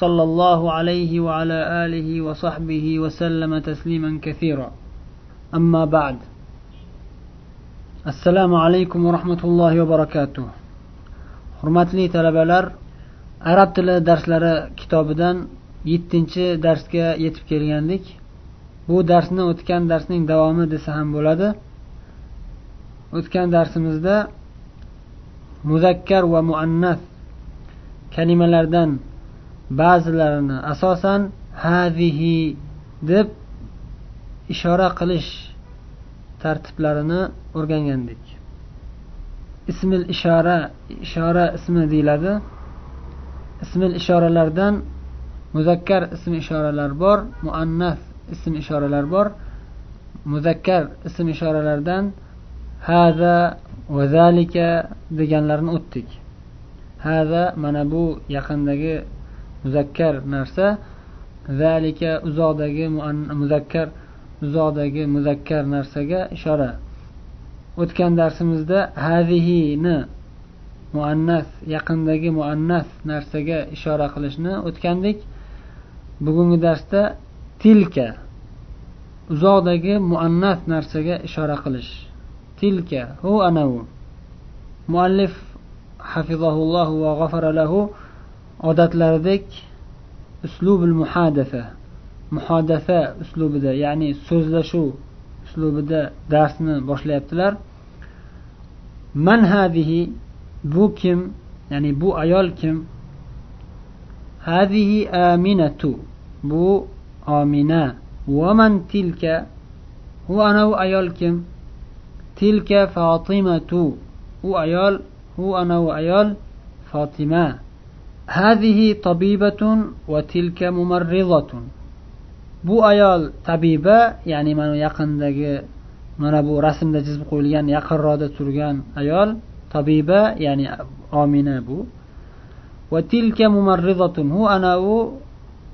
صلى الله عليه وعلى آله وصحبه وسلم تسليما كثيرا أما بعد السلام عليكم ورحمة الله وبركاته hurmatli talabalar arab tili darslari kitobidan yettinchi darsga yetib kelgandik bu darsni o'tgan darsning davomi desa ham bo'ladi o'tgan darsimizda muzakkar va muannas kalimalardan ba'zilarini asosan hazihi deb ishora qilish tartiblarini o'rgangandik. Ismil ishora ishora ismi deyiladi. Ismil ishoralardan muzakkar ism ishoralar bor muannas ism ishoralar bor. Muzakkar ism ishoralardan haza va zalika deganlarni o'tdik. Haza mana bu yaqindagi muzakkar narsa. Zalika uzoqdagi muzakkar uzoqdagi muzakkar narsaga ishora. O'tgan darsimizda hazihini muannas yaqindagi muannas narsaga ishora qilishni o'tgandik. Bugungi darsda tilka uzoqdagi muannas narsaga ishora qilish. Tilka hu anavu muallif hafizahullohu va g'afara lahu odatlaridek uslubul muhadasa muhodasa uslubida ya'ni so'zlashuv uslubida darsni boshlayaptilar man hadihi bu kim ya'ni bu ayol kim hadihi aminatu bu omina va man tilka u anavi ayol kim tilka fotimatu u ayol u anavi ayol fotima هذه طبيبة وتلك ممرضة bu ayol tabiba ya'ni mana yaqindagi mana bu rasmda chizib qo'yilgan yaqinroqda turgan ayol tabiba ya'ni omina bu va tilka mumarrizatun hu ana u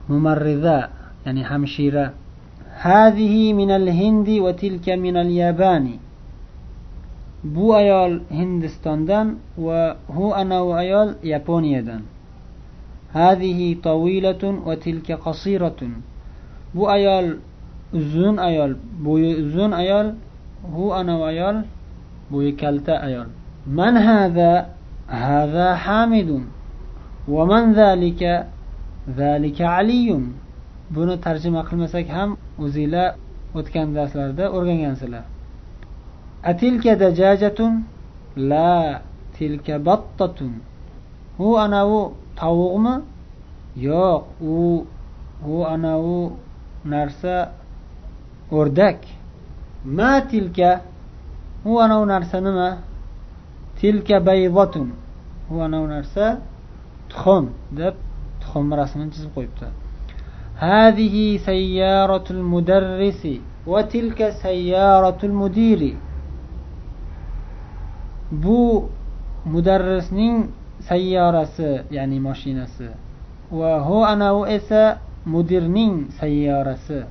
mumarriza ya'ni hamshira هذه من الهند وتلك من اليابان bu ayol hindistondan va hu ana u ayol yaponiyadan hazihi tavilatun va tilka bu ayol uzun ayol bo'yi uzun ayol hu anavi ayol bo'yi kalta ayol. Man hada? Hada hamidun. Va man zalika? Zalika aliyun. Buni tarjima qilmasak ham o'zinglar o'tgan darslarda o'rgangansizlar. Atilka dajajatun? La tilka battatun. Hu anavi tovuqmi yo'q u u anavi narsa o'rdak ma tilka u anavi narsa nima tilka bayzotun u anavi narsa tuxum deb tuxum rasmini chizib qo'yibdi هذه سيارة المدرس وتلك سيارة المدير bu mudarrisning sayyorasi ya'ni mashinasi. Va hu anavi esa mudirning sayyorasi.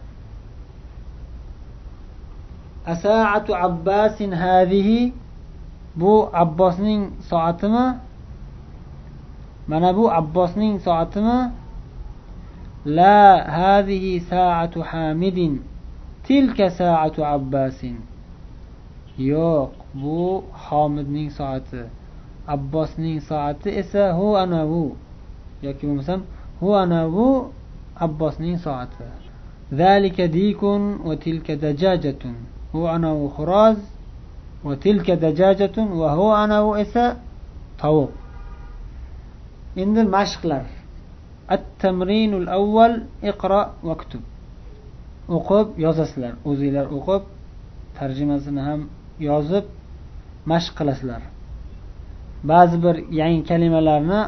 Asaatu abbasin hadihi bu abbosning soatimi? Mana bu abbosning soatimi? La hadihi saatu hamidin tilka saatu abbasin. Yo'q bu homidning soati. abbosning soati esa hu anavu. Yoki bo'lmasam hu anavu abbosning soati. Zalika dikun va tilka dajajatun. Hu anavu xuroz va tilka dajajatun va hu anavu esa tovuq. Endi mashqlar. At tamrinul avval iqro vaktub o'qib yozasizlar. O'zinglar o'qib tarjimasini ham yozib mashq qilasizlar. ba'zi bir yangi kalimalarni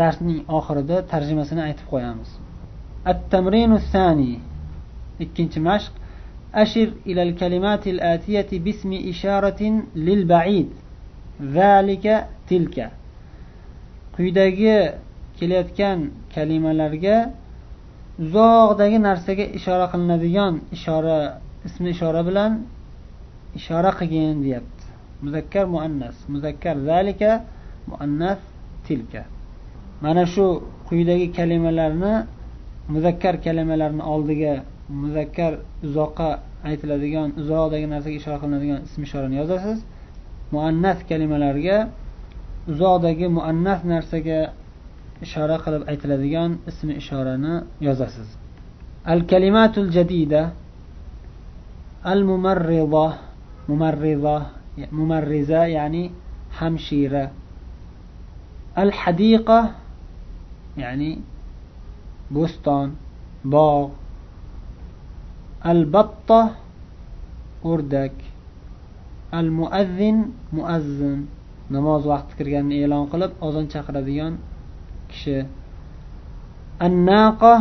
darsning oxirida tarjimasini aytib qo'yamiz. At sani ikkinchi mashq. Ashir ilal kalimatil atiyati bismi isharatin lil baid. Zalika tilka. Quyidagi kelayotgan kalimalarga uzoqdagi narsaga ishora qilinadigan ishora ismi ishora bilan ishora qilgin deyapti. Muzakkar muannas. Muzakkar zalika muannas tilka. Mana shu quyidagi kalimalarni muzakkar kalimalarni oldiga muzakkar uzoqqa aytiladigan uzoqdagi narsaga ishora qilinadigan ism ishorani yozasiz. Muannas kalimalarga uzoqdagi muannas narsaga ishora qilib aytiladigan ismi ishorani yozasiz. Al kalimatul jadida al mumarrida mumarrida mumarriza ya'ni hamshira. Al hadiqa ya'ni bo'ston bog' al batta o'rdak. Al muazzin. Muazzin namoz vaqti kirganini e'lon qilib ozon chaqiradigan kishi. Annaqa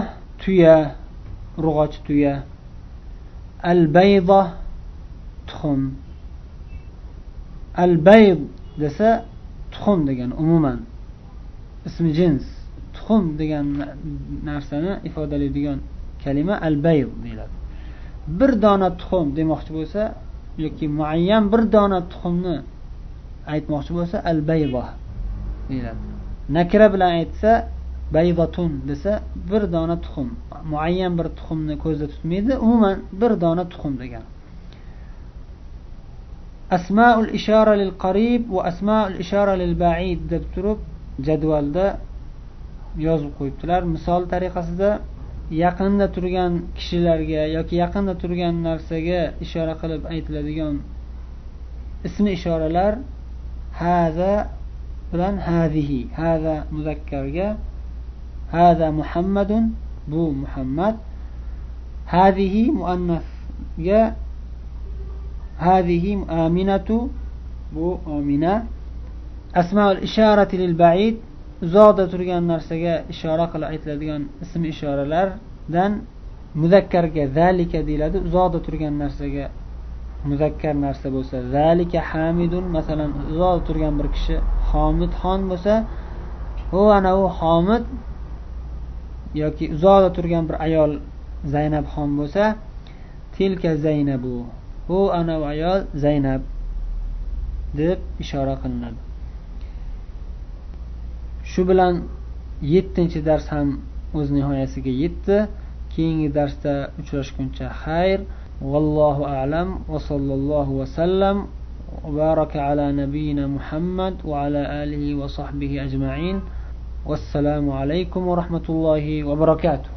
tuya urg'och tuya. Al bayda tuxum. Al bayd desa tuxum degani umuman. Ismi jins. Tuxum degan narsani ifodalaydigan kalima al bayd deyiladi. Bir dona tuxum demoqchi bo'lsa yoki muayyan bir dona tuxumni aytmoqchi bo'lsa al bayda deyiladi. Nakra bilan aytsa bayvatun desa bir dona tuxum muayyan bir tuxumni ko'zda tutmaydi umuman bir dona tuxum degani asmaul ishora lil qarib va asmaul ishora lil baid deb turib jadvalda yozib qo'yibdilar. Misol tariqasida yaqinda turgan kishilarga yoki yaqinda turgan narsaga ishora qilib aytiladigan ismi ishoralar haza bilan hazihi haza muzakkarga haza muhammadun bu muhammad hazihi muannasga هذه aminatu bu omina asmaul isharati lil baid uzoqda turgan narsaga ishora qilib aytiladigan ism ishoralardan muzakkarga zalika deyiladi uzoqda turgan narsaga muzakkar narsa bo'lsa zalika hamidun masalan uzoqda turgan bir kishi homid xon bo'lsa u ana u homid yoki uzoqda turgan bir ayol zaynab xon bo'lsa tilka zaynabu u ana u ayol zaynab deb ishora qilinadi shu bilan yettinchi dars ham o'z nihoyasiga yetdi keyingi darsda uchrashguncha xayr vallohu alam va sallallohu vasallam وبارك على نبينا محمد وعلى آله وصحبه أجمعين والسلام عليكم ورحمة الله وبركاته